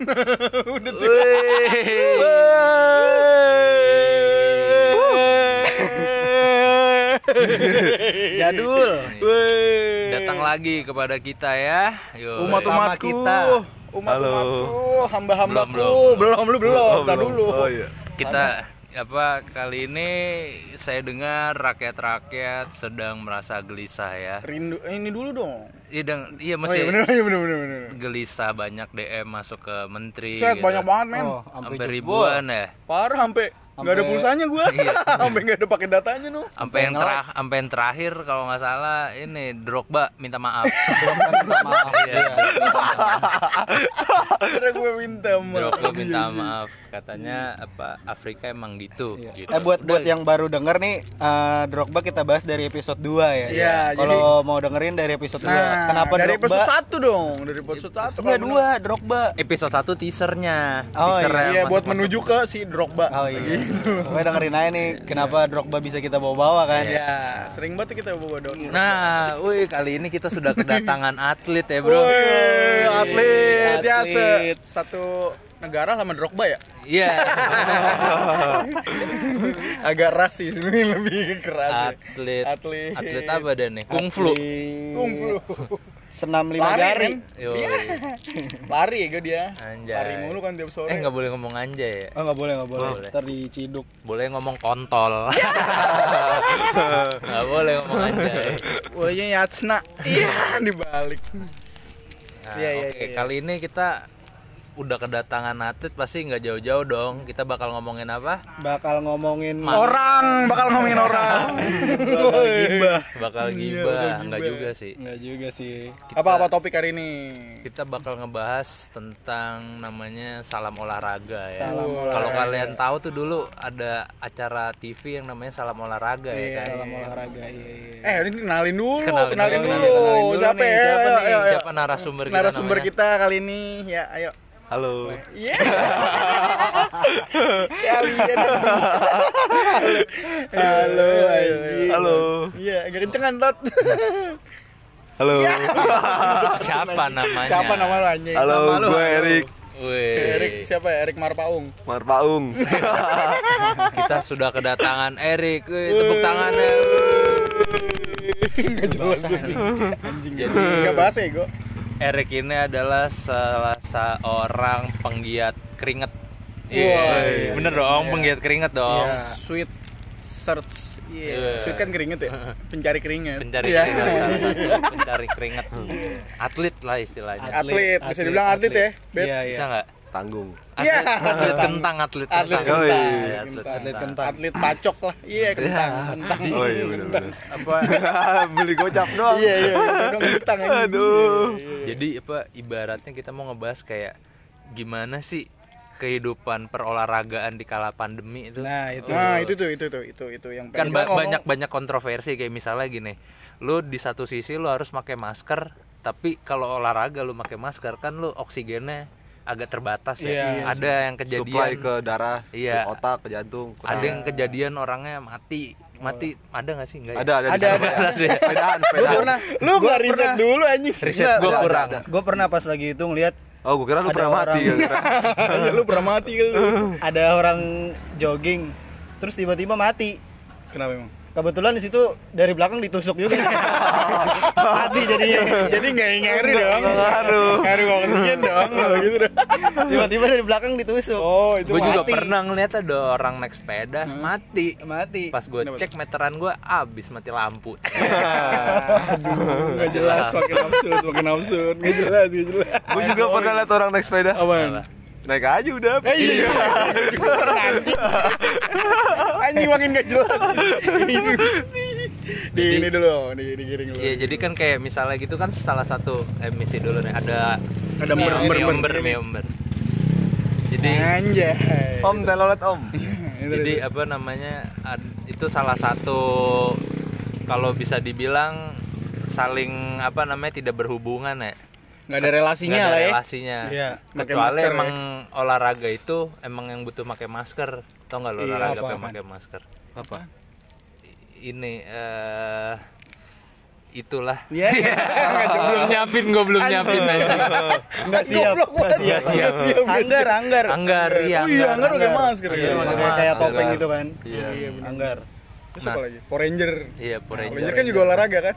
Udah tuh. Jadul. Datang lagi kepada kita ya. Umat kita. umat Halo. umatku hamba hambaku Belum, belum lu belum tar dulu Oh iya. kita apa kali ini saya dengar rakyat-rakyat sedang merasa gelisah ya. rindu eh, ini dulu dong Iya, deng- iya oh iya masih bener iya bener bener bener gelisah banyak DM masuk ke menteri. set gitu. banyak banget men Oh, Sampai ribuan ya. parah sampai nggak ada Sampai- pulsanya gua Iya. sampai nggak ada pakai datanya nu Sampai yang terah, sampai yang terakhir kalau nggak salah ini Drogba minta maaf. Minta maaf. Iya, Akhirnya gue minta maaf Drogba minta maaf. Katanya apa Afrika emang gitu. gitu. Eh buat buat yang baru denger nih eh, Drogba kita bahas dari episode 2 ya. Iya, Kalau mau dengerin dari episode 2. Nah, Kenapa dari Drogba? episode 1 dong dari episode 1 Enggak dua, Drogba. episode 1 teasernya. Oh, Teasernya iya buat masuk-masuk. menuju ke si Drogba Oh iya. Pokoknya dengerin aja nih kenapa Drogba bisa kita bawa-bawa kan. ya sering banget kita bawa dong Nah, wih kali ini kita sudah kedatangan atlet ya, Bro. Woi, atlet, ya se atlet. satu negara sama Drogba ya Iya. agak rasis ini lebih keras atlet. Atlet. Atlet apa dan nih? Kungfu. Kungfu. Senam lima Lari jari. kan? Yo. lari ya gue dia Anjay. lari mulu kan tiap sore Eh nggak boleh ngomong anjay ya. Oh enggak boleh, enggak boleh. Boleh. Ntar diciduk. Boleh ngomong kontol. Nggak boleh ngomong anjay. Wahnya Yatsna iya dibalik Iya, iya, oke, iya. kali ini kita udah kedatangan atlet pasti nggak jauh-jauh dong. Kita bakal ngomongin apa? Bakal ngomongin orang bakal ngomongin orang gibah Bakal gibah, nggak juga sih. Enggak juga sih. apa apa topik hari ini Kita bakal ngebahas tentang namanya salam olahraga ya. Kalau kalian tahu tuh dulu ada acara TV yang namanya salam olahraga ya kan. Salam olahraga. Iya, iya. eh ini kenalin dulu Kenalin kenalin, dulu, dulu, kenalin dulu siapa nih, ya siapa Ayo, nih? Siapa narasumber narasumber kita kali ini ya ayo Halo. Iya. Kalian. Halo, anjing. Halo. Iya, agak kencengan, Tot. Halo. Siapa namanya? Siapa nama lu anjing? Halo, Nama gue. Erik. Erik siapa ya? Erik Marpaung. Marpaung. Kita sudah kedatangan Erik. Tepuk tangannya. Enggak jelas. Anjing. Jadi enggak bahas ya, Go. Erik ini adalah salah seorang penggiat keringet. Iya, Wah, bener dong, penggiat keringet dong. Iya. Sweet search. Iya. Iya. Sweet kan keringet ya? Pencari keringet. Pencari Iya. keringet, salah satu pencari keringet. Atlet lah istilahnya. Atlet, bisa dibilang atlet, ya. Bet. Iya, iya. Bisa nggak? Tanggung. Atlet, Iya. atlet kentang, atlet Atlet kentang. kentang. Iya, atlet Atlet kentang. kentang. Atlet pacok lah. Iya, kentang. Kentang. Oh iya benar-benar. Apa? Beli gocap doang. Iya, iya. Dong kentang anjing. Aduh. Jadi apa ibaratnya kita mau ngebahas kayak gimana sih kehidupan perolahragaan di kala pandemi itu? Nah, itu. Nah, itu tuh, itu tuh, itu itu yang kan ba- banyak banyak kontroversi kayak misalnya gini lu di satu sisi lu harus pakai masker tapi kalau olahraga lu pakai masker kan lu oksigennya agak terbatas ya Iya, ada yang kejadian Supply ke darah, Iya. ke otak, ke jantung. kurang. ada yang kejadian orangnya mati mati ada nggak sih enggak ya? ada ada di Ada, sana. ada, ya? Sepedaan, Gue sepedaan. pernah Lu nggak riset dulu anjing. riset gua kurang Gue pernah pas lagi itu ngeliat Oh, gue kira lu Ada pernah mati. orang- gua kira. Iya, lu pernah mati kan lu. ada orang jogging terus tiba-tiba mati. Kenapa emang? Kebetulan di situ dari belakang ditusuk juga. mati jadinya. Jadi nggak ngeri dong. Ngaruh. Ngaruh oksigen dong. Gitu dong. Tiba-tiba dari belakang ditusuk. Oh, itu gue juga pernah ngeliat ada orang naik sepeda mati Mati. pas gue cek meteran gue abis mati lampu Aduh, nggak jelas, makin absurd, makin absurd, nggak jelas, nggak jelas. Gue juga pernah liat orang naik sepeda. Apaan? Naik aja udah. Eh iya, anjing, anjing makin nggak jelas. Di ini dulu, di digiring dulu. Iya jadi kan kayak misalnya gitu kan salah satu emisi dulu nih ada Ada mie- mer- mer- mie mer- ember, mie ember. Jadi Anjay. Om telolet om. jadi apa namanya ad- itu salah satu kalau bisa dibilang saling apa namanya tidak berhubungan ya nggak ada relasinya Nggak ada lah ya. relasinya Iya, kecuali masker emang olahraga itu emang yang butuh pakai masker tau nggak lo Iya, olahraga apa, pakai masker Apa? ini eh itulah Iya. belum nyiapin gue belum nyiapin aja Enggak siap, enggak siap. siap. Anggar, anggar. anggar iya Oh iya, anggar pakai masker Iya, ya. pakai kayak topeng gitu kan. Iya. Anggar. Terus apa lagi? Power Ranger. iya Power Power Ranger Ranger kan juga olahraga kan?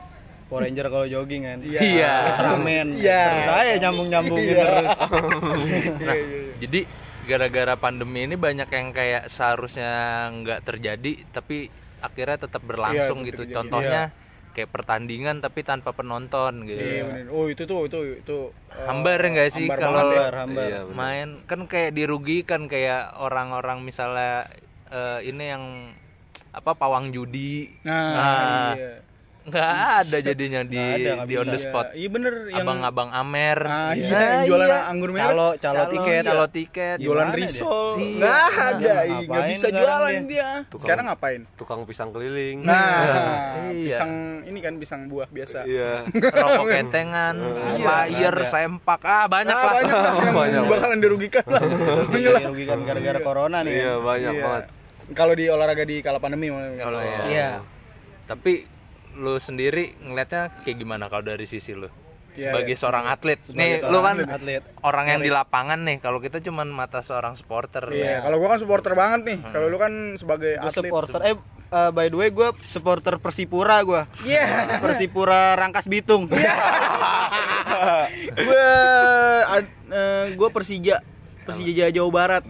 Power Ranger kalau jogging kan. iya Ultraman. Iya. Saya nyambung-nyambungin Iya. terus. Iya, iya, iya. jadi gara-gara pandemi ini banyak yang kayak seharusnya nggak terjadi tapi akhirnya tetap berlangsung Iya, gitu terjadi. contohnya kayak pertandingan tapi tanpa penonton gitu Iya, bener. Oh, itu tuh itu itu uh, hambar nggak sih hambar kalau banget ya. Iya, main kan kayak dirugikan kayak orang-orang misalnya eh, ini yang apa pawang judi Nah, Nah, iya. Nggak ada jadinya di Nggak ada, di on the Iya, spot Iya bener yang abang-abang Amer Ah, Nah, iya, yang jualan iya. anggur merah. Calo, calo tiket. calo tiket jualan risol. dia? Nggak Iya. ada, nggak bisa jualan dia? dia. Tukang- Sekarang ngapain? Tukang pisang keliling. Nah, Iya. pisang ini kan pisang buah biasa. Iya. rokok kentengan, flyer, ada. sempak, ah banyak Ah, lah. banyak lah yang Banyak. bakalan dirugikan lah. Iya. Dirugikan gara-gara corona nih. Iya, banyak Iya. banget. Kalau di olahraga di kala pandemi. Kalau ya. Iya. Tapi lu sendiri ngelihatnya kayak gimana kalau dari sisi lu? Iya, Sebagai iya. seorang atlet. Sebagai nih, seorang lu kan atlet. Atlet. orang yang di lapangan nih. Kalau kita cuman mata seorang supporter. Iya, kalau gua kan supporter banget nih. Hmm. Kalau lu kan sebagai Gue atlet. supporter eh uh, by the way gue supporter Persipura gue Iya. Persipura Rangkas Bitung Gua ad- eh, gua Persija. Persija Jawa Barat.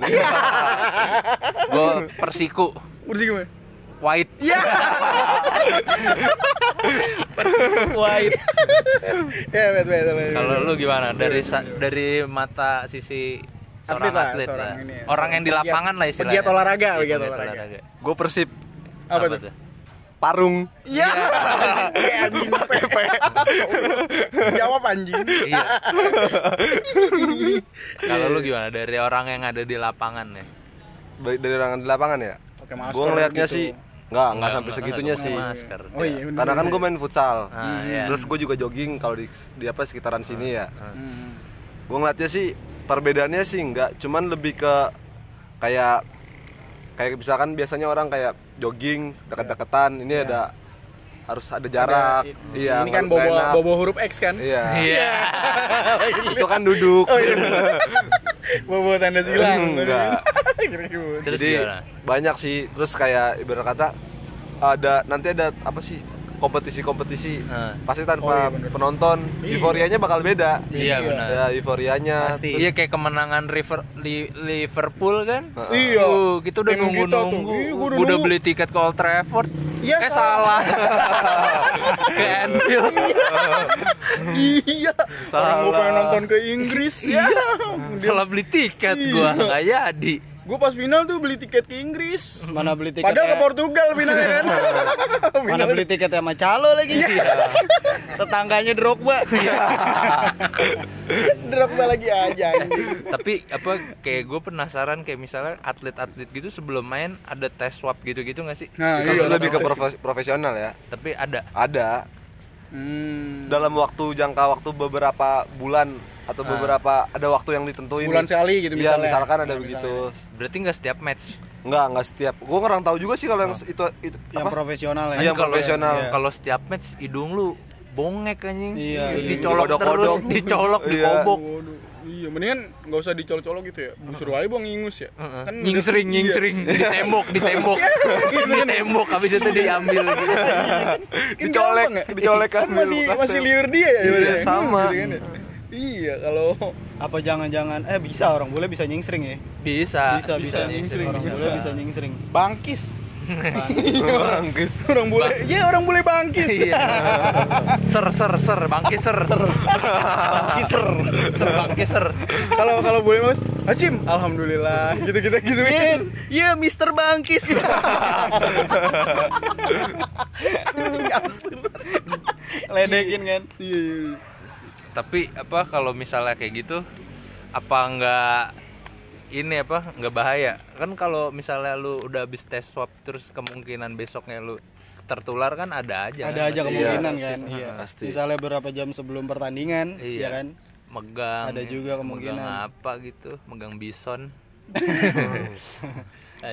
Gue Persiku, Persija gimana? White. Iya. White Ya, bet, bet, bet. Kalau lu gimana? Dari sa- dari mata sisi seorang Atlet lah, atlet, seorang lah. ini ya, Orang yang di lapangan lah istilahnya. pegiat olahraga, Iya, pegiat olahraga. Gue Persib apa, tuh? Parung. Iya. Kayak anjing pepe. Jawab anjing. Iya. Kalau lu gimana dari orang yang ada di lapangan ya? Dari orang di lapangan ya. Gue ngelihatnya gitu. sih nggak nggak sampai segitunya pakai sih. Masker. Oh iya, bener. Karena kan gue main futsal. Ah, iya. Terus gue juga jogging kalau di, di apa sekitaran sini ya. Hmm. Gue ngeliatnya sih perbedaannya sih nggak, cuman lebih ke kayak kayak misalkan biasanya orang kayak jogging deket-deketan, ini ada harus ada jarak. Ada- iya. Ini kan bobo enak. bobo huruf X kan? Iya. Iya. Itu kan duduk. Oh iya. bobo tanda silang. Enggak. Terus Jadi gimana? banyak sih. Terus kayak ibarat kata ada nanti ada apa sih kompetisi-kompetisi Nah. pasti Oh, tanpa iya, bener. penonton euforianya bakal beda. Iya, benar. Ya euforianya. Pasti. Iya kayak kemenangan River li- Liverpool kan? Iya. Uh, kita udah Tim nunggu kita tuh. nunggu. Iya, gua udah udah beli tiket ke Old Trafford. Iya, eh salah. ke Anfield. Iya. Orang gue pengen nonton ke Inggris. Iya. salah beli tiket gua Iya. nggak jadi. Gue pas final tuh beli tiket ke Inggris. Mana beli tiket Padahal ke Portugal finalnya kan. Mana beli tiket sama calo lagi Tetangganya Drogba Drop lagi aja anjing. Tapi apa kayak gue penasaran kayak misalnya atlet-atlet gitu sebelum main ada tes swab gitu-gitu nggak sih? Nah, Itu iya. lebih ke profe- profesional ya. Tapi ada. Ada Hmm. dalam waktu jangka waktu beberapa bulan atau beberapa ada waktu yang ditentuin. Sebulan sekali gitu Iya, misalnya. misalkan ada Nah, begitu. Berarti nggak setiap match. Enggak, enggak setiap. Gua ngerang tahu juga sih kalau yang itu itu Yang apa? profesional ya Iya, Kan kalau- profesional. Kalau setiap match hidung lu bongek anjing. Iya, iya. Dicolok Dikodok-kodok. terus, dicolok, Iya. dikobok. Waduh. Iya, mendingan nggak usah dicolok-colok gitu ya. Suruh aja bang ingus ya. Heeh. Kan nyingsring, nyingsring, ditembok, ditembok, ditembok, habis itu diambil gitu. Iya. Kan Dicolek, ya? dicolek kan. Masih masih liur dia ya. Iya, sama. Gitu kan ya. Iya, kalau Apa jangan-jangan Eh bisa orang bule bisa nyingsring ya Bisa, Bisa bisa, nyingsring, Orang bisa. bule bisa nyingsring bangkis. Bangkis. Orang bule, iya orang bule bangkis. Iya. Ser, ser, ser, bangkis ser, ser, bangkis ser, ser, bangkis ser. Kalau kalau bule mas, Acim, alhamdulillah. Gitu gitu gitu. Iya Mister Bangkis Ledekin kan Iya, iya. Tapi apa kalau misalnya kayak gitu, apa nggak ini apa nggak bahaya? Kan kalau misalnya lu udah habis tes swab terus kemungkinan besoknya lu tertular kan ada aja. Ada kan? aja Pasti. kemungkinan pasti. kan Iya Pasti. Misalnya beberapa jam sebelum pertandingan Iya. ya kan megang Ada juga kemungkinan. megang apa gitu megang bison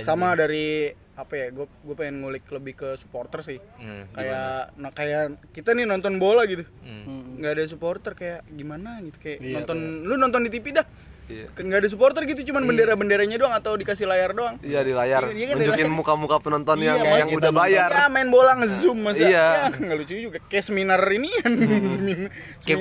Sama dari apa ya gue gue pengen ngulik lebih ke supporter sih. Hmm, kayak nah, kayak kita nih nonton bola gitu. Hmm. nggak ada supporter kayak gimana gitu kayak Iya, nonton lu nonton di TV dah. Iya. Kan nggak ada supporter gitu cuman bendera benderanya doang atau dikasih layar doang. Iya di layar, Iya, iya kan nunjukin muka-muka penonton yang Iya, yang Mas, udah bayar. ya main bola ngezoom masa. Iya. ya nggak lucu juga. Kayak seminar ini kan Semin-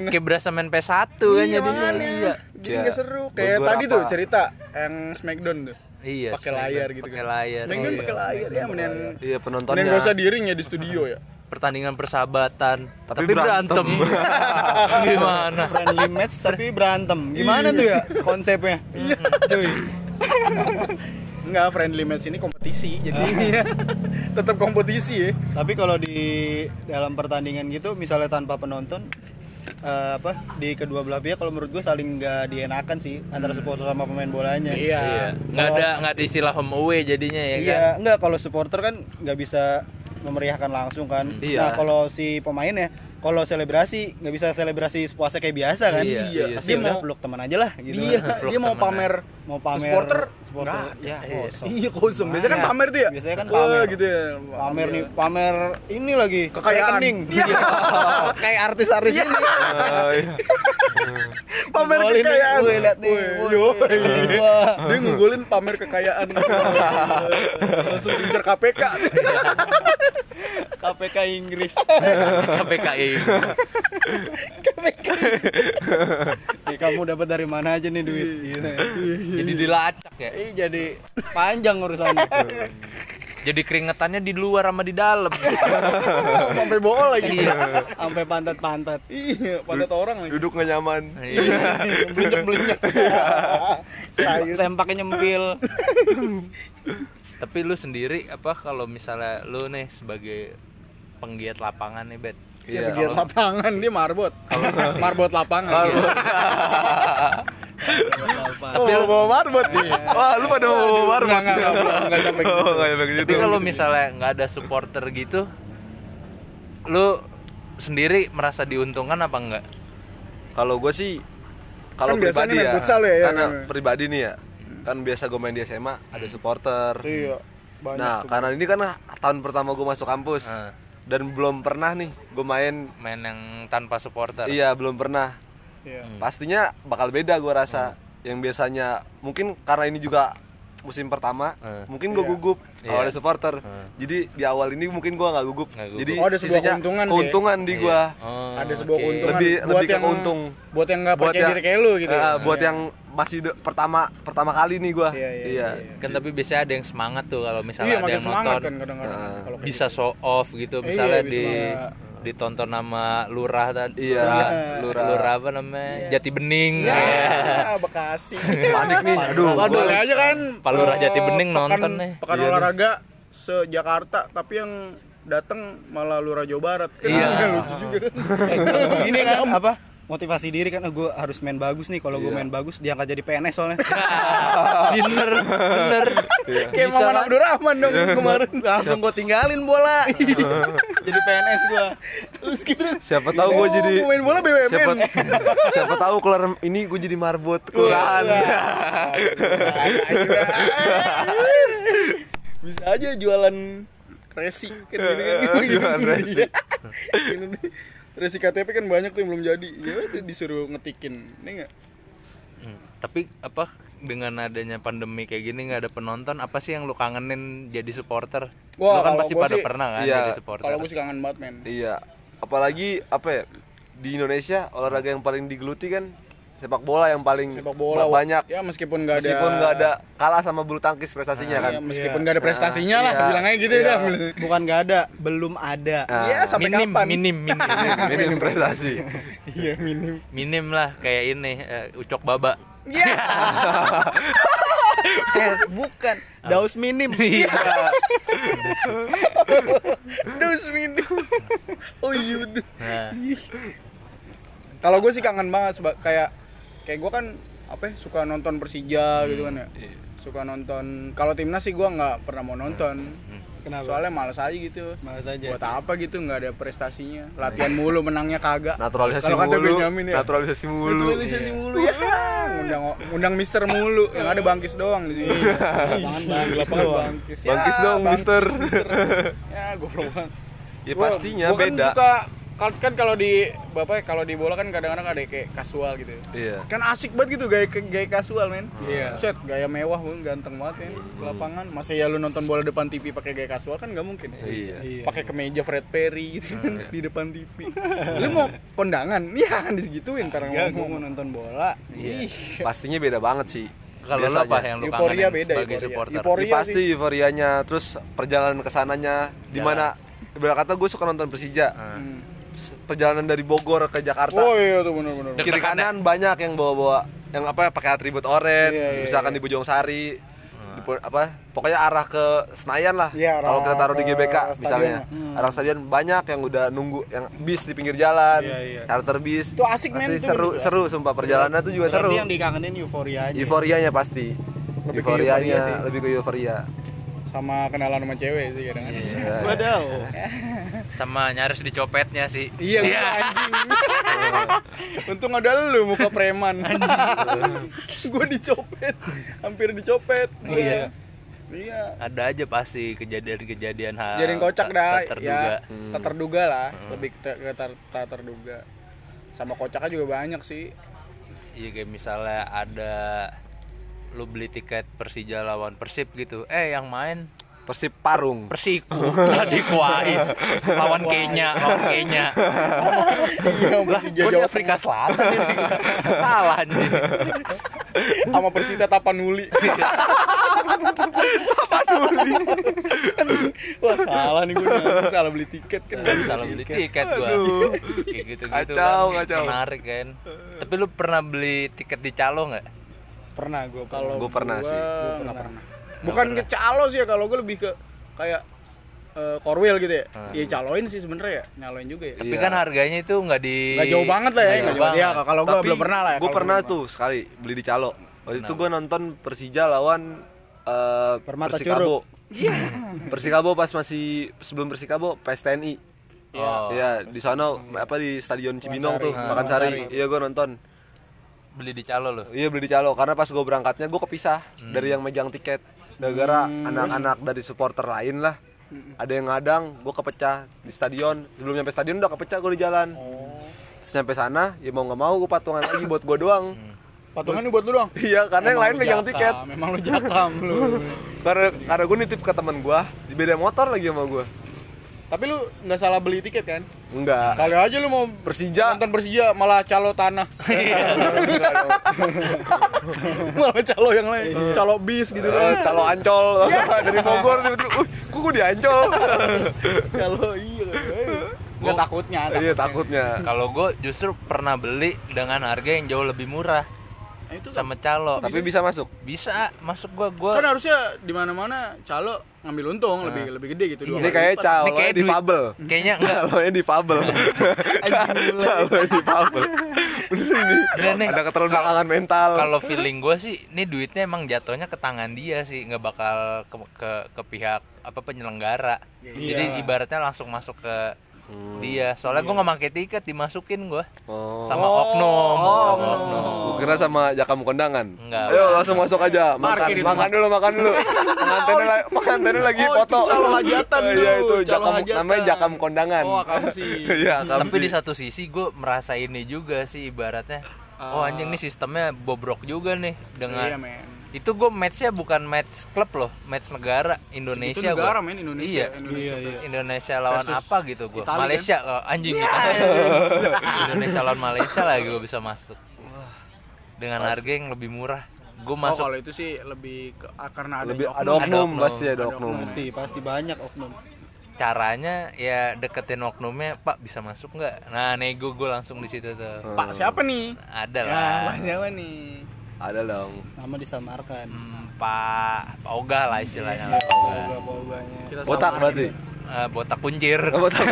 Kayak, berasa main PS1 kan iya, jadinya. Iya. jadi Iya. nggak seru. Kayak tadi tuh cerita yang Smackdown tuh Iya. pakai layar gitu Pakai kan. layar. Smackdown iya. pakai layar ya mendingan Iya penontonnya. nggak usah diring ya di studio ya Pertandingan persahabatan, tapi, Tapi berantem. berantem. Gimana? friendly match tapi berantem gimana tuh ya konsepnya cuy Enggak friendly match ini kompetisi jadi ya tetap kompetisi ya tapi kalau di dalam pertandingan gitu misalnya tanpa penonton eh, apa di kedua belah pihak kalau menurut gue saling nggak dienakan sih antara supporter sama pemain bolanya Iya. Nggak ada nggak ada istilah home away jadinya ya kan. Iya, enggak kalau supporter kan nggak bisa memeriahkan langsung kan. Iya. Nah, kalau si pemain ya, kalau selebrasi nggak bisa selebrasi sepuasnya kayak biasa kan. Iya, iya Pasti Dia udah mau- peluk teman aja lah gitu. iya dia mau pamer Mau pamer supporter supporter nggak. ya kosong. iya kosong biasanya kan pamer tuh ya Biasanya kan Wah, pamer. gitu ya Pamer nih, pamer ini lagi Kekayaan. Iya. kayak artis-artis ini. Iya. pamer kekayaan woi, liat nih, dia ngegolin pamer kekayaan langsung incer KPK KPK Inggris. KPKI. Nih, kamu dapat dari mana aja nih duit? Gitu. Jadi dilacak ya. Ih, jadi panjang urusannya. Jadi keringetannya di luar sama di dalam. sampai bool lagi Iya. Sampai pantat-pantat. iya pantat orang lagi Duduk nggak nyaman. Iya. belinyek belinyek Sempaknya nyempil. Tapi lu sendiri apa kalau misalnya lu nih sebagai penggiat lapangan nih, Bet. Iya, Iya. pegiat lapangan dia marbot. marbot lapangan. Iya. Tapi lu- bawa marbot nih. Wah, lu pada mau bawa marbot. Enggak, enggak, sampai gitu. Oh, nggak sampai gitu. Tapi kalau misalnya nggak ada supporter gitu, lu sendiri merasa diuntungkan apa enggak? Kalau gue sih kalau Kan pribadi ya, futsal ya, ya. karena pribadi nih ya, kan biasa gue main di SMA ada supporter. Iya. Banyak Nah, tuh. karena ini kan tahun pertama gue masuk kampus Nah, dan belum pernah nih gue main. main yang tanpa supporter. Iya, belum pernah. Iya. Pastinya bakal beda gue rasa. Yang biasanya mungkin karena ini juga musim pertama, Hmm. mungkin gue Iya. gugup kalau Iya. ada supporter. Hmm. Jadi di awal ini mungkin gue nggak gugup. Gugup. Jadi Oh, ada sebuah sisinya keuntungan sih. keuntungan di Iya. gue. Oh, ada sebuah oke. keuntungan Lebih- buat lebih ke yang keuntung. buat yang nggak Buat percaya yang- diri kayak lu gitu Ah, buat Iya. yang masih de- pertama pertama kali nih gue. Iya, iya, iya, iya. Kan tapi biasanya ada yang semangat tuh kalau misalnya iya ada yang nonton kan kadang-kadang Nah, kalau kayak bisa show off gitu Iya, misalnya bisa di semangat. Ditonton nama lurah tadi Iya, lurah lurah apa namanya Jati Bening ya. ya Bekasi Panik nih. Aduh, Waduh, gua boleh aja kan Pak Lurah eh, Jati Bening pekan- nonton nih. pekan Iya nih. olahraga se Jakarta tapi yang datang malah Lurah Jawa Barat kan Iya. lucu juga Ini kan apa? Motivasi diri kan gue harus main bagus nih. Kalau gue Iya. main bagus diangkat jadi PNS soalnya. bener bener kayak Bisa Maman? Abdurrahman dong kemarin Langsung gue tinggalin bola. jadi PNS gue. terus kira Siapa tahu gue oh, jadi mau main bola BUMN siapa siapa tahu keluar ini gue jadi marbot kelurahan. bisa aja jualan resi kan gitu kan Jualan resi. Resi KTP kan banyak tuh yang belum jadi ya disuruh ngetikin ini enggak Hmm, tapi apa dengan adanya pandemi kayak gini nggak ada penonton apa sih yang lu kangenin jadi supporter Wah, lu kan pasti pada sih- pernah kan Iya, jadi supporter kalau gue sih kangen banget men Iya. Apalagi apa ya? Di Indonesia olahraga yang paling digeluti kan sepak bola yang paling sepak bola ba- banyak. ya meskipun nggak ada Meskipun nggak ada kalah sama bulu tangkis prestasinya kan. ya, meskipun nggak ada prestasinya lah Iya. bilang aja gitu Iya. udah Bukan gak ada, belum ada. Nah, Iya, sampai minim, kapan minim minim minim prestasi. iya minim minim lah kayak ini eh, ucok baba Eh, bukan. Daus minim. Iya. dus minim oh iya udah. Nah, kalau gue sih kangen banget kayak kayak gue kan apa ya, suka nonton Persija gitu kan ya. Suka nonton kalau timnas sih gua nggak pernah mau nonton. Kenapa? soalnya males aja gitu. Malas aja. buat apa gitu nggak ada prestasinya. Latihan mulu menangnya kagak. Naturalisasi kata mulu. Benjamin ya. naturalisasi mulu. Naturalisasi mulu ya. Undang undang mister mulu. Yang ada bangkis doang di sini. Lapangan bangkis doang. bangkis Bangkis dong, bangkis, mister. ya goblok banget. Ya Gua- pastinya gua kan beda. suka kan, kan kalau di bapak kalau di bola kan kadang-kadang ada kayak kasual gitu. Iya. Kan asik banget gitu gaya gaya kasual men. Iya. set gaya mewah pun ganteng banget ya di lapangan. Masa ya lu nonton bola depan TV pakai gaya kasual kan nggak mungkin ya iya. Iya. pakai kemeja Fred Perry gitu kan di depan TV lu mau kondangan? Ya disegituin karena Enggak, gua ngomong mau nonton bola. Ih, pastinya beda banget sih kalau lo Biasanya. apa yang lu Euforia kangenin beda, sebagai euforia. supporter? Euforia. Ya, pasti euforianya terus perjalanan ke sananya di mana? Ibarat kata gue suka nonton Persija. Hmm. Perjalanan dari Bogor ke Jakarta. Oh iya tuh benar-benar kiri Deg-degan kanan banyak yang bawa-bawa yang apa pakai atribut oranye Iya, iya, misalkan di Bojong Sari di apa pokoknya arah ke Senayan lah. Iya, arah kalau kita taruh di GBK stadion misalnya. lah. arah stadion banyak yang udah nunggu yang bis di pinggir jalan Iya, iya. charter bis Itu asik, men, Pasti itu seru bener. seru sumpah. Perjalanan tuh juga seru. yang dikangenin euforia aja. euforianya pasti. Lebih ke euforia euforianya sih. lebih ke euforia sama kenalan sama cewek sih kadang-kadang Iya. Wadaw. sama nyaris dicopetnya sih Iya, gua anjing. Untung ada lu muka preman. gua dicopet, hampir dicopet. Oh, iya. Iya. ada aja pasti kejadian-kejadian hal Jadi kocak tak- dah, tak terduga ya. Tak terduga lah, lebih ke ke ter- tak terduga. Sama kocaknya juga banyak sih. iya kayak misalnya ada lu beli tiket Persija lawan Persib gitu. Eh yang main Persib Parung. Persiku. Tadi kuain lawan Kenya lawan Kenya. Iya, lah Persija gua di Jawa Afrika Selatan ini. Salah anjing. Sama Persita Tapanuli. Tapanuli. Wah, salah nih gua. Nih. salah beli tiket kan. salah beli tiket. gua. Kayak gitu gitu Kacau, kan. kacau. menarik kan. Tapi lu pernah beli tiket di calo nggak Pernah gua kalau Gua pernah sih. Nggak pernah. pernah. Bukan ke calo sih ya kalau gue lebih ke kayak eh, Korwil gitu ya. Iya caloin sih sebenarnya ya, nyaloin juga ya. tapi Iya. kan harganya itu nggak di Nggak jauh banget lah ya, nggak jauh jauh. Ya kalau gue belum pernah lah ya. Gue pernah tuh sekali beli di Calo. Waktu itu gue nonton Persija lawan eh, Permata Persikabo. Persikabo pas masih sebelum Persikabo PSTNI. Oh. Iya, di sana apa di Stadion Cibinong tuh, Makan makan sari. Iya, gue nonton. Beli di calo lo Iya, beli di Calo karena pas gue berangkatnya gue kepisah dari yang megang tiket. Gara-gara anak-anak dari supporter lain lah. Ada yang ngadang, gue kepecah di stadion. Sebelum nyampe stadion udah kepecah gue di jalan. Terus nyampe sana, ya mau nggak mau gue patungan lagi buat gue doang. Patungan ini buat lu doang. Iya, karena yang lain megang tiket. Memang lu jakam lu. Karena karena gue nitip ke teman gue, di beda motor lagi sama gue. Tapi lu nggak salah beli tiket kan? Enggak. Kali aja lu mau Persija. nonton Persija malah calo tanah. Enggak dong. malah calo yang lain. Calo bis gitu Eh, kan. Calo Ancol dari Bogor tiba-tiba, "Uh, kok gue di Ancol?" Kalau iya. Gua takutnya. Iya, takutnya. kalau gue justru pernah beli dengan harga yang jauh lebih murah Nah, itu sama calo Tapi bisa masuk. bisa masuk gua gua kan harusnya di mana-mana calo ngambil untung lebih lebih gede gitu dua Ini kali kayak calo Ini kayak duit. difabel. kayaknya enggak. Calo difabel. Bener ini. Enggak nih. Ada keterbelakangan mental. kalau feeling gue sih ini duitnya emang jatuhnya ke tangan dia sih nggak bakal ke, ke ke pihak apa penyelenggara jadi Iya. ibaratnya langsung masuk ke dia soalnya gue nggak pakai tiket dimasukin gue Oh. sama oknum sama oknum Gua kira sama jakam kondangan. Enggak. Ayo langsung masuk aja. Makan, Parkir itu. makan dulu, makan dulu. Pengantinnya lagi, pengantinnya lagi Oh, foto. itu calo hajatan Oh, Iya itu jakam hajatan. namanya jakam kondangan. Oh, akamsi. Iya, tapi di satu sisi gue merasa ini juga sih ibaratnya oh anjing nih sistemnya bobrok juga nih dengan Iya. Itu gue matchnya bukan match klub loh match negara Indonesia Itu negara, gua. men, Indonesia. iya Indonesia. Indonesia lawan Versus apa gitu gue Itali, kan? Malaysia oh, anjing gitu Indonesia lawan Malaysia lagi gue bisa masuk dengan harga yang lebih murah gue Oh, masuk kalau itu sih lebih ke, ah, karena ada Lebih oknum. ada oknum, oknum. pasti ada Ada oknum. Pasti, pasti banyak oknum. caranya ya deketin oknumnya pak bisa masuk nggak nah nego gue langsung di situ tuh Pak siapa nih? ada Ya, lah Pak siapa nih? Ada dong. Nama disamarkan. Hmm, pak pak ogah lah istilahnya Pak Ogah. Boga-boganya. Kita Botak berarti. Eh, botak kuncir Oh, botak.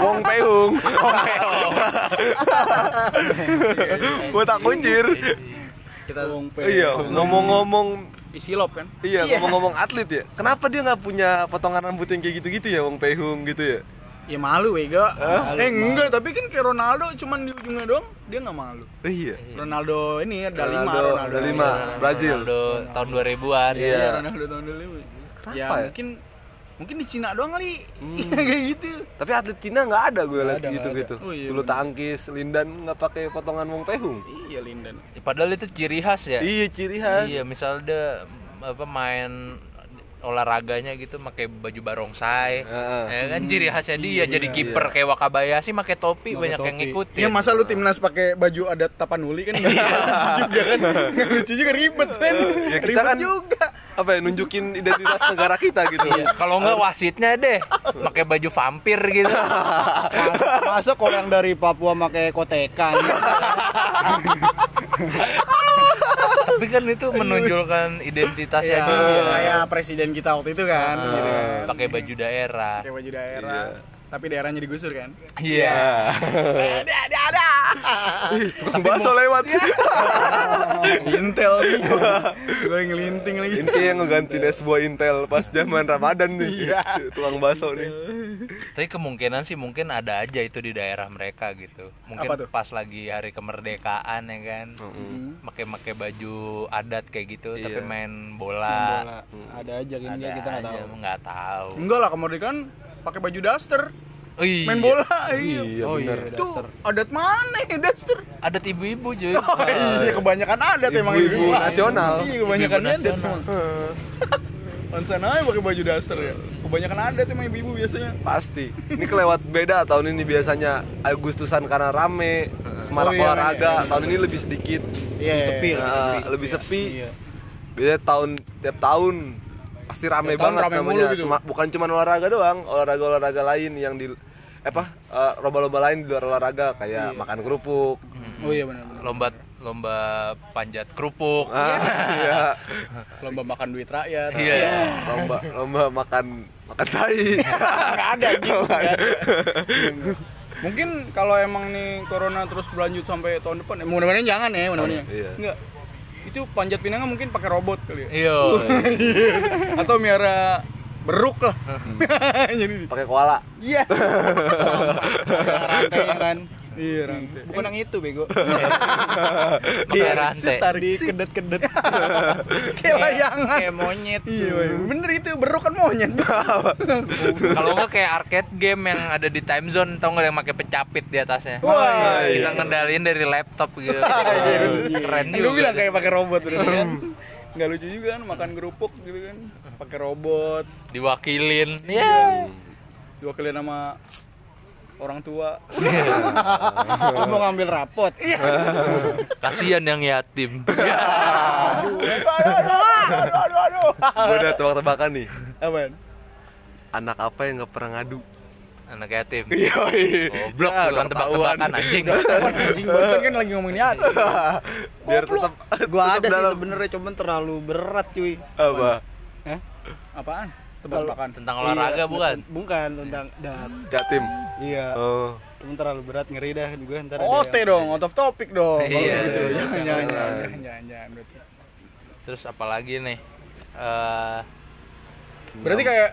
Wong peung. Oke, oh. Botak kuncir. Kita Wong. Iya, ngomong-ngomong Isilop kan? Iya, ngomong-ngomong atlet ya. Kenapa dia nggak punya potongan rambut yang kayak gitu-gitu ya, Wong Pehung gitu ya? Ya malu wega. eh enggak, tapi kan kayak Ronaldo cuman di ujungnya doang dia nggak malu. Oh, iya. Ronaldo ini da lima Ronaldo, Ronaldo. da lima. Brazil. Ronaldo tahun 2000-an. Iya, Iya. Ronaldo tahun dulu. Kenapa ya, ya? mungkin mungkin di Cina doang kali. kayak gitu. Tapi atlet Cina nggak ada gue liat ada, gitu gitu. Oh, iya, Bulu tangkis, Lindan nggak pakai potongan Wong Pehung. Iya Lindan. Padahal itu ciri khas ya. Iya, ciri khas. Iya, misalnya dia apa main olahraganya gitu pakai baju barongsai. Heeh. Ya kan ciri khasnya dia jadi kiper kayak Wakabayashi pakai topi banyak yang topi. ngikutin. Iya masa lu timnas pakai baju adat Tapanuli kan nggak lucu juga kan? Nggak lucu juga ribet kan? Ya, kita ribet kan- juga. Apa ya nunjukin identitas negara kita gitu. Iya, kalau enggak wasitnya deh pakai baju vampir gitu. Masa kalau yang dari Papua pakai kotekan? Tapi kan itu menunjukkan identitasnya Iya, dia. kayak presiden kita waktu itu kan, gitu kan. Pakai baju daerah. Pakai baju daerah. Tapi daerahnya digusur kan? Iya. Ada ada ada. Tukang bakso lewat. Intel nih. Gue ngelinting lagi. Ini kayak ngegantiin sebuah Intel pas zaman Ramadan nih. Iya. Tukang bakso nih. Tapi kemungkinan sih mungkin ada aja itu di daerah mereka gitu. Mungkin Apa tuh? pas lagi hari kemerdekaan ya kan. Hmm. Pakai-pakai baju adat kayak gitu tapi Iya. main bola. Bola. Ada aja Ada ini kita nggak tahu. nggak tahu. Enggak lah kemerdekaan pakai baju daster, Oh, iya. main bola. Iya. Iya Oh bener. iya, Itu daster. adat mana ya daster? Adat ibu-ibu cuy. Oh iya kebanyakan adat emang Ibu-ibu nasional. Iya kebanyakan Ibu-ibu adat emang. Aja pakai baju daster ya. Kebanyakan adat emang ibu-ibu biasanya. Pasti. Ini kelewat beda tahun ini biasanya Agustusan karena rame, semarak Oh, iya, olahraga. iya. Tahun ini lebih sedikit. Iya, sepi lah, Nah, sepi. lebih sepi. Iya. Biasanya tahun tiap tahun pasti rame banget rame namanya. gitu. Sema- bukan cuma olahraga doang, olahraga-olahraga lain yang di eh, apa eh, lomba-lomba lain di luar olahraga kayak makan kerupuk. Oh iya benar. Lomba lomba panjat kerupuk. Ah, iya. Lomba makan duit rakyat. Iya. lomba lomba makan makan tai. Nggak ada gitu. nggak ada. Mungkin kalau emang nih corona terus berlanjut sampai tahun depan, ya, mudah-mudahan jangan ya, mudah-mudahan. Iya. Enggak. Itu panjat pinangnya mungkin pakai robot kali ya. Iya. Atau miara beruk lah. Jadi Pakai koala. iya. Rantai kan. Iya rantai. Bukan yang itu bego. Pakai rantai. Tarik Di kedet-kedet. kayak layangan. Kayak monyet. Iya, bener itu beruk kan monyet. Kalau nggak kayak arcade game yang ada di time zone tau nggak yang pakai pencapit di atasnya. Wah, Kita ngendalin dari laptop gitu. Keren Gue juga. bilang kayak pakai robot bener kan. Nggak lucu juga kan makan kerupuk gitu kan. Pakai robot. Diwakilin. Ya. Diwakilin sama orang tua. Mau ngambil rapot. Iya. Kasihan yang yatim. aduh, aduh, aduh, aduh, aduh. Gue udah tebak-tebakan nih. Apaan? Anak apa yang nggak pernah ngadu? Anak yatim. Iya. Goblok Ya, bukan tebak-tebakan anjing. Anjing barusan kan lagi ngomongin ya. Biar tetap Gua ada sih dalam- sebenarnya cuman terlalu berat cuy. apa? Apaan? Tebak-tebakan. Tentang olahraga Iya, bukan? Bukan tentang dat. Yatim. Iya. Oh. Cuman terlalu berat ngeri dah gue ntar ada OT yang- dong, out of topic dong. Iya. gitu. Jangan, jangan, jangan, jangan, jangan, jangan. Berarti, Terus apalagi nih? Eh berarti kayak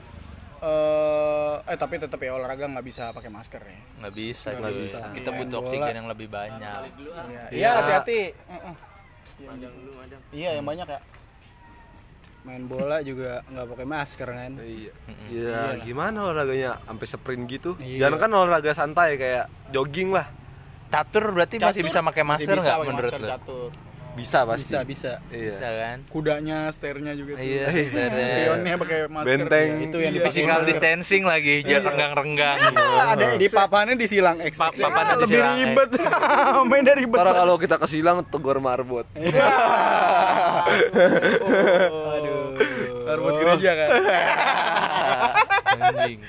eh eh tapi tetap ya olahraga nggak bisa pakai masker ya. nggak bisa, Nggak bisa. Kita Iya, butuh bola. oksigen yang lebih banyak. Iya, iya hati-hati. Heeh. Iya, yang banyak ya. Main bola juga nggak pakai masker kan. Iya. Iya, gimana olahraganya sampai sprint gitu? Iya. Jangan kan olahraga santai kayak jogging lah. Catur berarti masih Catur bisa pakai Masih masker bisa nggak menurut lo? catur. Bisa pasti. Bisa bisa. Iya. Bisa kan? Kudanya, sternya juga tuh. Iya, Iya. sternya. Pionnya pakai masker. Benteng. Iya, Itu yang iya. Physical masker. distancing lagi, jangan renggang-renggang. ada di papannya disilang X. Pa- papannya lebih disilang, ribet. Main dari ribet. Kalau kita kesilang tegur marbot. Aduh. Marbot gereja kan. Anjing.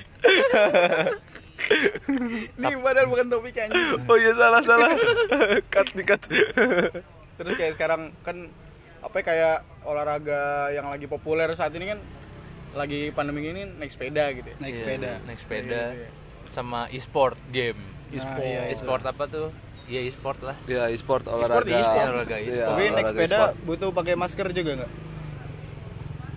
Ini padahal bukan topik anjing. Oh iya salah salah. cut di cut. Terus kayak sekarang kan apa ya, kayak olahraga yang lagi populer saat ini kan lagi pandemi ini naik sepeda gitu ya. Naik Iya, sepeda. naik sepeda sama e-sport game. E-sport. iya, iya. E-sport apa tuh? Iya e-sport lah. Ya e-sport olahraga. e-sport. Iya, olahraga Iya, e-sport. Tapi naik sepeda e-sport. butuh pakai masker juga nggak?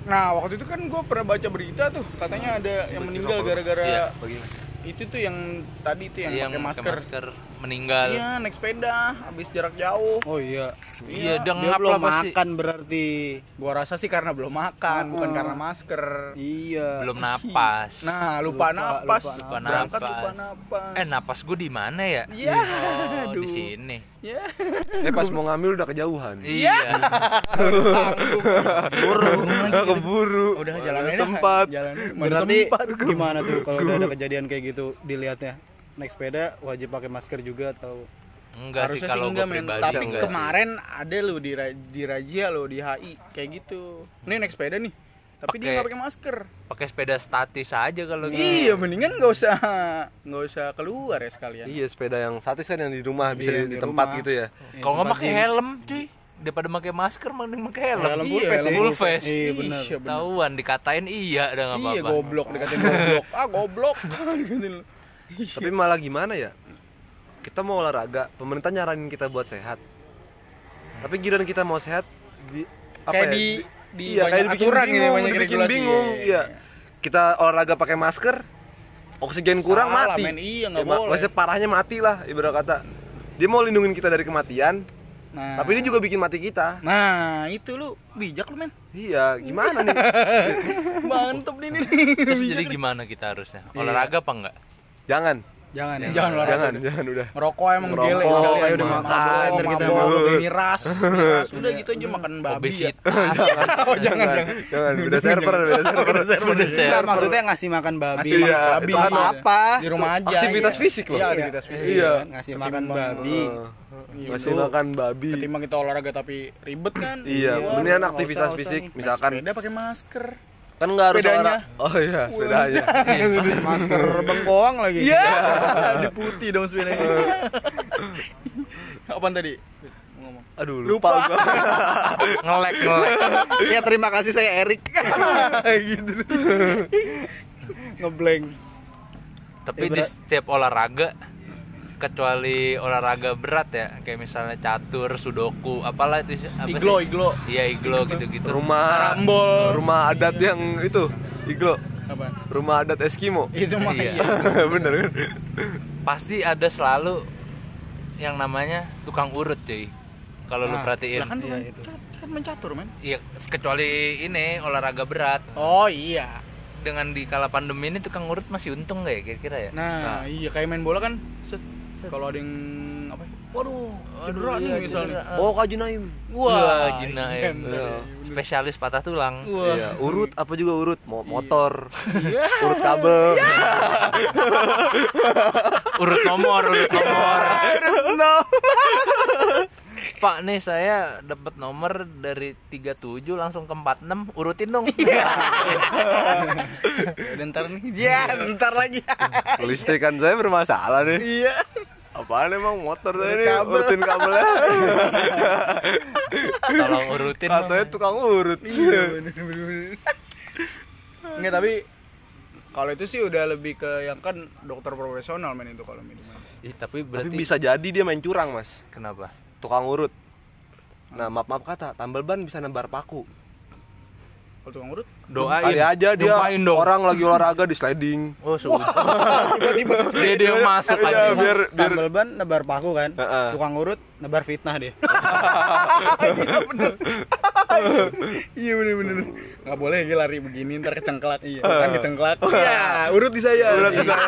Nah waktu itu kan gue pernah baca berita tuh katanya ada yang meninggal Iya, gara-gara bagaimana? itu tuh yang tadi tuh yang, yang pakai pakai masker. Meninggal Iya naik sepeda habis jarak jauh. Oh iya. iya dia Dia ngap belum sih makan berarti. Gua rasa sih karena belum makan, bukan karena masker. Iya. belum napas Nah lupa, Lupa- napas, lupa berangkat napas. lupa napas. eh napas gue di mana ya Iya, oh di sini Ya. Eh pas mau ngambil udah kejauhan. iya Udah keburu. Udah jalan Mana aja. sempat. Jalan Berarti gimana tuh kalau udah ada kejadian kayak gitu dilihatnya? Naik sepeda wajib pakai masker juga atau enggak sih Harusnya sih kalau gue enggak men. pribadi Tapi enggak sih. kemarin ada lo di di Rajia lo di HI kayak gitu. Nih naik sepeda nih. Tapi dia Pakai- nggak pakai masker. pakai sepeda statis aja kalau gitu Iya, mendingan nggak usah nggak usah keluar ya sekalian. Iya sepeda yang statis kan yang di rumah bisa Iya, di, tempat rumah. gitu ya. kalau nggak pakai helm cuy daripada pakai masker mending pakai helm Helm Iya, full face helm ya? full face Iya benar. Iya, bener. tahuan dikatain iya udah nggak Iya, apa-apa goblok dikatain goblok. Ah, goblok. Dikatain. Tapi malah gimana ya? Kita mau olahraga, pemerintah nyaranin kita buat sehat. Tapi giliran kita mau sehat di apa kayak ya? di di iya, banyak kayak dibikin aturan bingung, gitu, banyak dibikin regulasi. bingung. Iya. Kita olahraga pakai masker, oksigen kurang Salah, mati. men. Iya, Ya, ma- boleh. Maksudnya parahnya mati lah ibarat kata. Dia mau lindungin kita dari kematian, Nah, tapi dia juga bikin mati kita. Nah, itu lu bijak lu, men. Iya, gimana nih? Mantep nih nih. terus jadi gimana kita harusnya olahraga apa enggak Jangan, Jangan ya. Jangan olahraga. jangan, jangan udah. Ngerokok emang Ngerokok, gele kayak sekalian. udah Mabok, makan, ntar kita mabok, mabok. miras, miras. Udah gitu aja makan babi ya. obesitas Oh, jangan, jangan. Jangan, beda server, beda server. Udah server. maksudnya ngasih makan babi. Ngasih makan Iya, babi. itu apa apa? Di rumah aja. Aktivitas iya. fisik loh. Iya, aktivitas fisik. Iya. Ngasih makan babi. Iya, Masih itu. makan babi. Ketimbang kita olahraga tapi ribet kan. Iya, mendingan nggak aktivitas fisik, misalkan- sepeda pakai masker. Kan nggak harus Sepedanya. olahraga. Oh iya, sepedanya. Masker bengkoang lagi. Iya, di putih dong sepedanya. Apaan tadi? Ngomong. Aduh, Lupa. lupa, gua. ngelek ngelek Ya terima kasih saya Erik. gitu. Ngeblank. tapi Ya, di setiap olahraga kecuali olahraga berat ya kayak misalnya catur sudoku apalah itu apa Iglo, sih? iglo. iya iglo gitu-gitu Rumah Karambol. rumah adat yang itu, Iglo. Apaan? Rumah adat Eskimo. Itu mah Iya. iya. Bener kan? pasti ada selalu yang namanya tukang urut cuy kalau lu Nah, perhatiin lah kan Iya, kan, itu. kan mencatur, men. iya kecuali ini olahraga berat Oh iya. dengan di kala pandemi ini tukang urut masih untung nggak ya kira-kira ya Nah, iya kayak main bola kan. set, Kalau ada yang apa? Waduh, cedera iya, nih misalnya. cedera. Oh, Kak Junaim. Wah, iya, ya. bener. Spesialis patah tulang. Wah. Iya, urut apa juga urut? Mo- motor. urut kabel. Urut nomor, urut nomor. No. Pak nih saya dapat nomor dari 37 langsung ke 46, urutin dong. Ya udah ntar nih. Ya, ntar lagi. Listrikan saya bermasalah nih. Iya. Apaan emang motor Urut ini kabel. urutin kabelnya. Tolong urutin. Katanya tukang urut. Iya, bener bener. Enggak, tapi kalau itu sih udah lebih ke yang kan dokter profesional men itu kalau minuman. Ih, tapi Tapi berarti bisa jadi dia main curang, Mas. kenapa? Tukang urut. Nah, maaf-maaf kata, tambal ban bisa nebar paku. Kalau tukang urut Doain. Kali aja dia Doain dong. orang lagi olahraga di sliding. Oh, sudah. dia dia masuk Iya, aja. biar biar Tambal ban nebar paku kan. Heeh. Tukang urut nebar fitnah dia. Iya bener bener. Nggak boleh ya lari begini ntar kecengklat. Iya. Kan kecengklat. Iya, urut di saya. Urut di saya.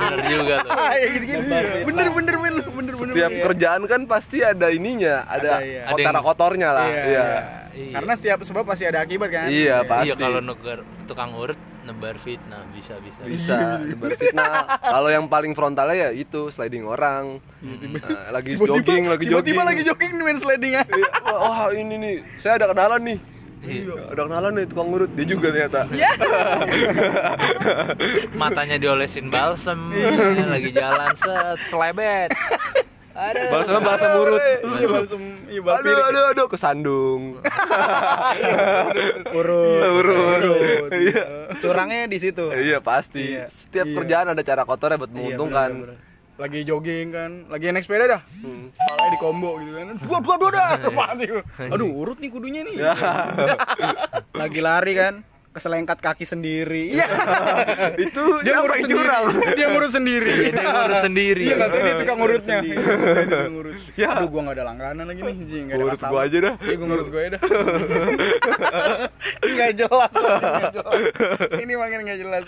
Bener juga tuh. Ah, ya gitu gitu. Bener bener lu, bener bener. setiap bener. kerjaan kan pasti ada ininya, ada, Ada, iya. Ada kotor yang- kotornya lah. Iya, Iya. Iya. Karena setiap sebab pasti ada akibat kan. Iya, pasti. Iya kalau negar tukang urut nebar fitnah bisa bisa. bisa nebar fitnah. Kalau yang paling frontalnya ya itu sliding orang. Nah, lagi jogging, lagi jogging. Tiba-tiba lagi jogging nih main sliding. Iya, Wah, ini nih, saya ada kenalan nih. Iya. Ada kenalan nih tukang urut. Dia juga ternyata. Matanya diolesin balsem, ya, lagi jalan set selebet. Aduh. Balsam balsam urut. Iya balsam, iya bal Aduh, aduh, aduh, kesandung. Urut. Urut. Iya. Curangnya di situ. Iya pasti. Iya. Setiap Iya. kerjaan ada cara kotornya buat Iya, menguntungkan. bener-bener. lagi jogging kan lagi naik sepeda dah Hmm. palanya di combo gitu kan dua dua dua dah mati aduh urut nih kudunya nih lagi lari kan keselengkat kaki sendiri. Iya. itu dia siapa yang sendiri. curang? Dia ngurut sendiri. Dia ngurut sendiri. iya nggak tahu dia tukang ngurutnya. Sendiri. Dia tukang ngurut. Ya. aduh gua nggak ada langganan lagi nih anjing, nggak ada Ngurut gua aja dah. iya gua ngurut gua aja dah. Nggak jelas ini makin nggak jelas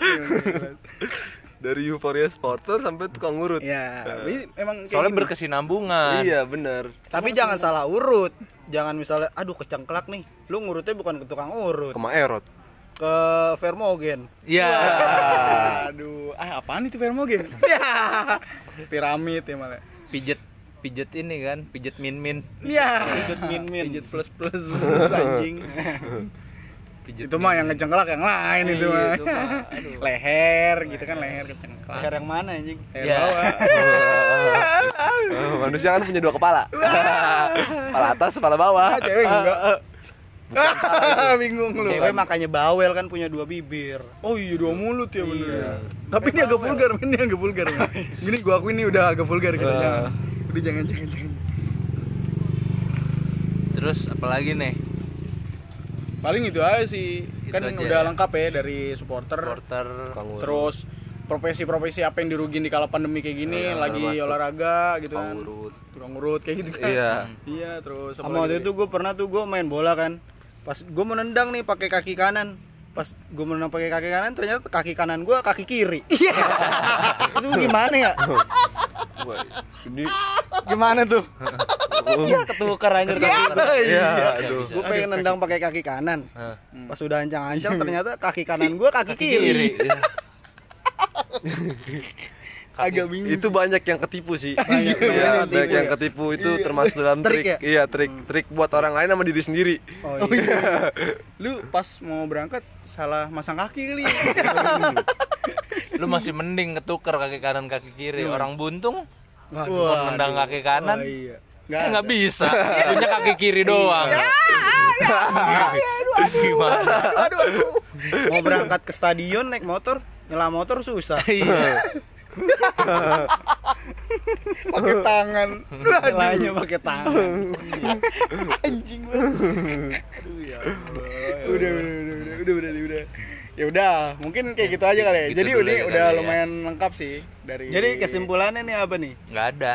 dari euforia sporter sampai tukang ngurut. Ya tapi emang kayak Soalnya gini. berkesinambungan. iya bener. Tapi jangan salah urut. Jangan misalnya aduh kecengklak nih. Lu ngurutnya bukan ke tukang urut. Ke Maerot ke Vermogen Iya. aduh ah apaan itu Vermogen ya piramid ya malah Pijet pijet ini kan, pijet min-min. Iya. Pijet min min Pijet plus plus anjing. Pijet itu mah yang ngecengklak yang lain itu Iya, mah. itu mah. Aduh. leher gitu kan leher kecengklak. leher yang mana anjing Leher Ya. bawah. Manusia kan punya dua kepala kepala atas kepala bawah Ah, cewek enggak. Bingung lu. cewek makanya bawel kan punya dua bibir Oh iya dua mulut ya bener. Iya. Tapi ini agak vulgar, men. ini agak vulgar. men. Gini gua akuin ini udah agak vulgar gitu. Jangan. Udah jangan jangan jangan. Terus apalagi nih? Paling itu aja sih. Kan aja udah ya. lengkap ya dari supporter. Porter Tukang ngurut. Terus profesi-profesi apa yang dirugin di kala pandemi kayak gini Iya, lagi termasuk olahraga gitu kan. ngurut Tukang ngurut kayak gitu kan. iya Iya, terus sama waktu itu gue pernah tuh gue main bola kan pas gue menendang nih pakai kaki kanan. Pas gue menendang pakai kaki kanan ternyata kaki kanan gue kaki kiri. Itu gimana ya? Ini gimana tuh? Iya ketukar anjir kaki iya. aduh. bisa. gue pengen nendang pakai kaki kanan. Pas udah ancang-ancang ternyata kaki kanan gue kaki kiri kiri. Iya. agak bingung. itu banyak yang ketipu sih Banyak- banyak Iya, yang banyak ketipu yang ya. ketipu itu termasuk dalam Trik trik ya? iya trik trik buat orang lain sama diri sendiri oh, Oh iya. iya. Lu pas mau berangkat salah masang kaki kali. Lu masih mending ketuker kaki kanan kaki kiri. Orang buntung Waduh. mau nendang kaki kanan. Oh, iya. Eh, Nggak bisa. Punya kaki kiri doang. Gimana? mau berangkat ke stadion naik motor nyela motor susah Iya. Pakai tangan. nyelanya pakai tangan Anjing banget. Aduh ya. Udah udah udah udah udah udah udah. Ya udah, mungkin kayak gitu aja kali ya. Gitu Jadi ini udah kali ya. lumayan lengkap sih dari jadi kesimpulannya nih apa nih Nggak ada.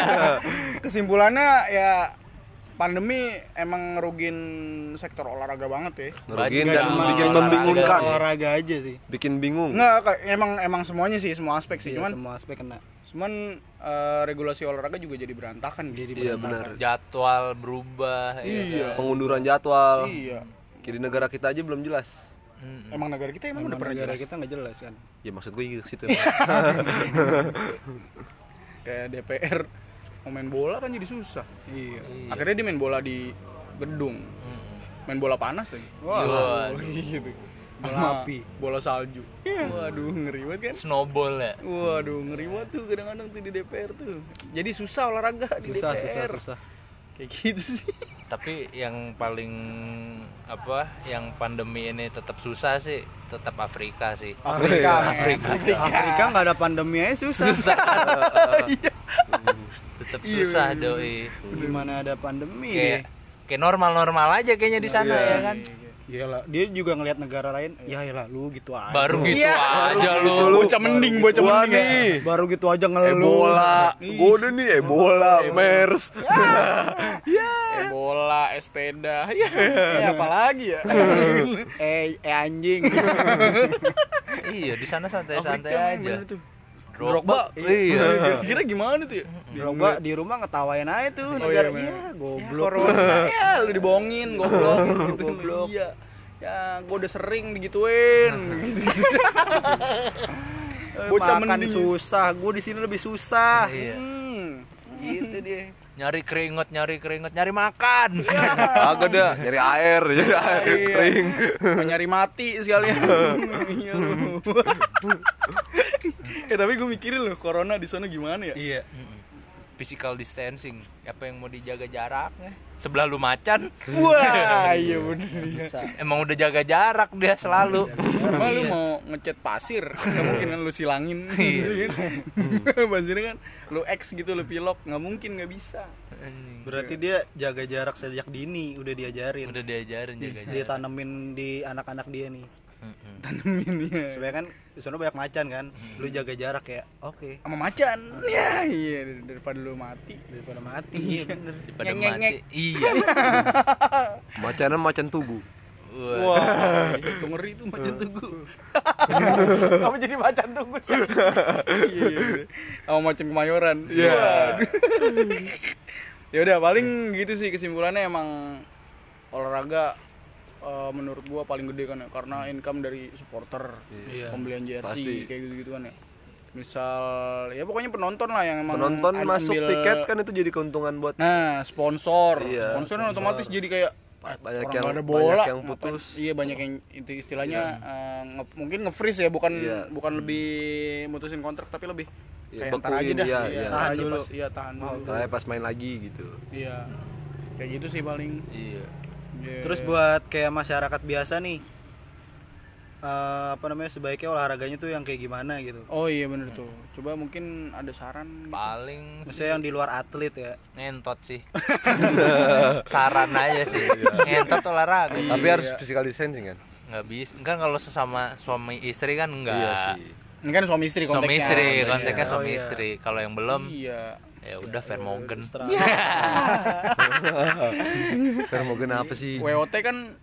kesimpulannya ya pandemi emang ngerugin sektor olahraga banget ya. ngerugin dan bikin membingungkan olahraga aja sih bikin bingung Enggak, emang emang semuanya sih, semua aspek sih. Iya, Cuman semua aspek kena cuman eh, regulasi olahraga juga jadi berantakan jadi iya benar Jadwal berubah. ya Iya. kan? pengunduran jadwal Iya. kiri negara kita aja belum jelas Mm-mm. Emang negara kita emang, Emang udah pernah negara jelas. kita nggak jelas kan ya maksud gue ke situ Kayak DPR mau main bola kan jadi susah. iya Iya. Akhirnya dia main bola di gedung. Mm-mm. Main bola panas lagi. Wah. gitu. Bola api. Bola salju. Waduh, ngeri banget kan? Snowball ya. Waduh, ngeri banget tuh kadang-kadang tuh di DPR tuh. Jadi susah olahraga di susah susah DPR. susah Kayak gitu sih. Tapi yang paling apa yang pandemi ini tetap susah sih tetap Afrika sih. Afrika, men. Afrika. Afrika nggak ada pandemi aja susah Susah. tetap Iya, susah iya, doi. gimana ada pandemi Kayak dia kayak normal-normal aja kayaknya di sana ya kan. Iyalah, dia juga ngelihat negara lain ya iyalah lu gitu aja Baru gitu Iya. aja lu. Bocah mending, bocah Wah mending. ya. nih baru gitu aja ngeluh Ebola gue udah nih Ebola MERS bola, es sepeda, ya, ya apalagi ya. eh eh anjing Iya, di sana santai-santai aja. Drogba. Drogba, Iya. Kira-kira gimana tuh ya? Drogba di rumah ngetawain aja tuh Oh, negara iya, iya, goblok ya lu dibohongin, goblok gitu. Goblok. Iya. Ya, gua udah sering digituin. Bocah makan mending. susah gue di sini lebih susah Iya. Hmm. gitu dia Nyari keringet, nyari keringet, nyari makan. agak dah nyari air nyari air Iya. kering Mau nyari mati sekalian. Iya eh tapi gue mikirin loh, corona di sana gimana ya? iya physical distancing. Apa yang mau dijaga jaraknya? Sebelah lu macan. Wah iya bener. Bisa emang udah jaga jarak dia selalu. Emang lu mau ngecat pasir? Nggak mungkin kan lu silangin. Iya. pasirnya kan lu X gitu lu pilok. Nggak mungkin nggak bisa. Berarti dia jaga jarak sejak dini udah diajarin. Udah diajarin jaga dia jarak. Tanemin di anak-anak dia nih. Tanemin ya supaya kan di sana banyak macan kan. Lu jaga jarak ya oke. Sama macan ya iya. Dar- daripada lu mati. Daripada mati iya. bener. Daripada ngek, mati iya. Macanan macan tugu Wah. wah. Itu ngeri tuh macan tugu apa jadi macan tugu sih iya iya. Sama macan kemayoran. Iya. ya udah paling gitu sih kesimpulannya emang olahraga eh, menurut gua paling gede kan ya karena income dari supporter Iya. pembelian jersey Pasti. kayak gitu gitu kan ya misal ya pokoknya penonton lah yang emang penonton masuk ambil- tiket kan itu jadi keuntungan buat nah sponsor Iya, sponsor kan otomatis jadi kayak ah, Banyak orang yang- ada bola banyak yang ngapain- putus. iya banyak yang itu istilahnya eh, nge- mungkin nge-freeze ya bukan Iya. bukan lebih mutusin kontrak tapi lebih Iya, kayak ntar aja bekuin, dah iya, iya, iya. Tahan aja dulu. pas, iya tahan dulu saya pas main lagi gitu iya kayak gitu sih paling iya Iya. terus buat kayak masyarakat biasa nih eh, apa namanya sebaiknya olahraganya tuh yang kayak gimana gitu. Oh iya bener tuh. Coba mungkin ada saran gitu. paling maksudnya yang di luar atlet ya. Ngentot sih. Saran aja sih. Ngentot olahraga. Tapi harus physical distancing kan? Nggak bisa kan kalau sesama suami istri kan enggak iya sih. Ini kan suami istri suami konteksnya. istri Konteksnya. konteksnya Oh, suami iya. istri. Kalau yang belum iya ya udah Vermogen. Vermogen apa sih? WOT kan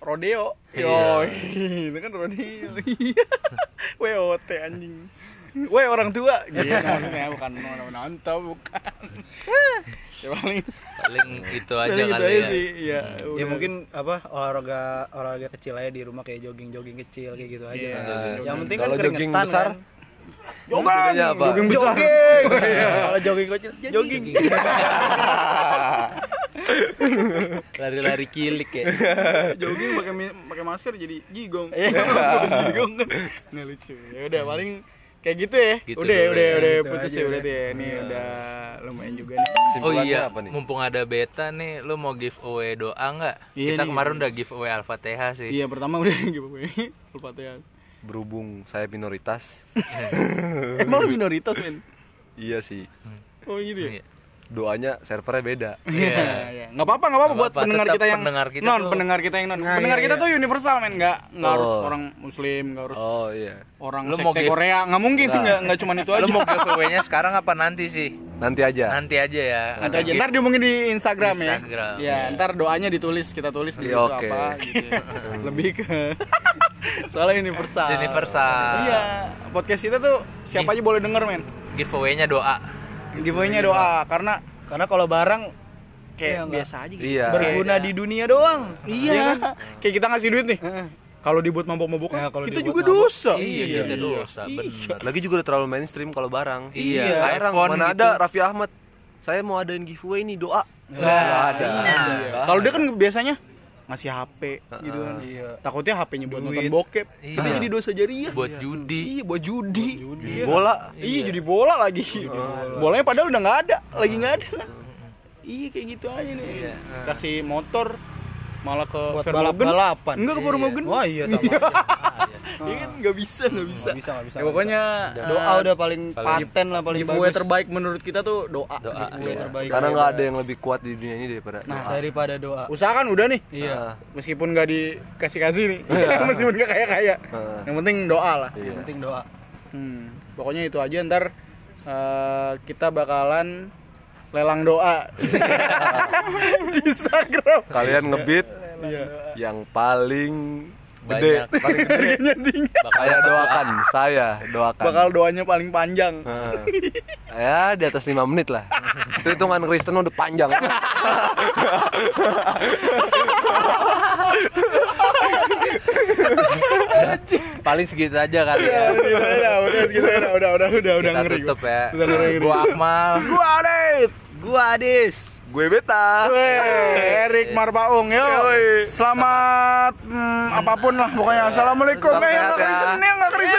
rodeo. Iya. yo itu kan rodeo. WOT anjing. Weh orang tua. Gitu maksudnya bukan nonton bukan. Ya paling paling itu aja paling gitu kali aja ya. sih ya, ya udah. mungkin apa olahraga olahraga kecil aja di rumah kayak jogging jogging kecil kayak gitu aja. Iya, kan. jogging. yang penting kan Kalau jogging keringetan besar, kan. Jogging apa? jogging besar kalau jogging kecil jogging lari-lari kilik ya jogging pakai pakai masker jadi jigong Iya. jigong kan nggak lucu ya udah paling kayak gitu ya Gitu udah dulu udah ya. udah Gitu putus aja ya udah. berarti ya ini udah lumayan juga nih Oh iya, apa nih? mumpung ada beta nih, lu mau giveaway doa nggak? Iya Kita nih. kemarin udah giveaway Al-Fatihah sih. iya pertama udah giveaway Al-Fatihah berhubung saya minoritas emang minoritas men iya sih oh gitu ya Iya. doanya servernya beda Iya. Iya, nggak apa-apa nggak apa-apa Nggak buat apa-apa, pendengar kita yang pendengar kita non tuh- pendengar kita yang non Nah, pendengar iya, kita iya. tuh universal men nggak nggak harus Oh. orang muslim nggak harus oh iya orang Lu mau sekte give- Korea nggak mungkin nggak nggak cuma itu aja Lu mau giveaway-nya sekarang apa nanti sih? nanti aja Nanti aja ya. Nanti Ada aja ntar diomongin di Instagram, Instagram, ya. Ya, ntar doanya ditulis kita tulis di Iya, apa gitu. ya. Lebih ke soalnya universal. Universal. Iya, podcast kita tuh siapa aja boleh denger men. giveaway-nya doa. Giveaway-nya doa karena karena kalau barang kayak Iya, biasa aja gitu. Iya. berguna di dunia doang Iya kan? Kayak kita ngasih duit nih. Kalau dibuat mabok-mabok Ya, kalau kita juga mabok. dosa. Iya, kita dosa, Iya. bener. lagi juga udah terlalu mainstream kalau barang Iya, iPhone mana gitu. ada Raffi Ahmad saya mau adain giveaway nih doa Nah, nggak ada Iya. Kalau dia kan biasanya ngasih HP gitu kan. iya Takutnya HP-nya buat Duit. nonton bokep. Iya. Itu jadi dosa jariah. Buat judi. Iya, buat judi. Iya. bola Iya, jadi bola lagi. Bolanya padahal udah nggak ada, lagi nggak ada kan. Iya, kayak gitu aja nih. Kasih motor malah ke buat Vermogen. balap-balapan Enggak ke Vermogen. wah iya sama Iya kan nggak bisa, nggak bisa. nggak bisa nggak bisa Ya, pokoknya doa eh, udah paling paling- paten lah paling giveaway bagus terbaik menurut kita tuh doa. Doa. giveaway Iya. terbaik karena nggak ada yang lebih kuat di dunia ini daripada Nah, doa. daripada doa Usahakan udah nih. iya Nah, Meskipun nggak dikasih-kasih nih. Meskipun nggak kaya-kaya. Nah. Yang penting doa lah. iya. yang penting doa Hmm, pokoknya itu aja ntar eh, kita bakalan lelang doa di Instagram. kalian ngebit Iya. yang paling Banyak. gede paling gede Harganya tinggi. saya doakan saya doakan Bakal doanya paling panjang. Heeh. ya di atas 5 menit lah itu hitungan Kristen udah panjang Paling segitu aja kali ya. Udah, udah, segitu udah, udah, udah, udah, udah ngeri. tutup ya. Gua Akmal. Gua Adit. gua Adis gue beta Weh, Erik Marbaung, yo. Selamat hmm, apa pun lah pokoknya. Assalamualaikum. Eh, yang sehat nggak ya. Kristen, yang nggak Kristen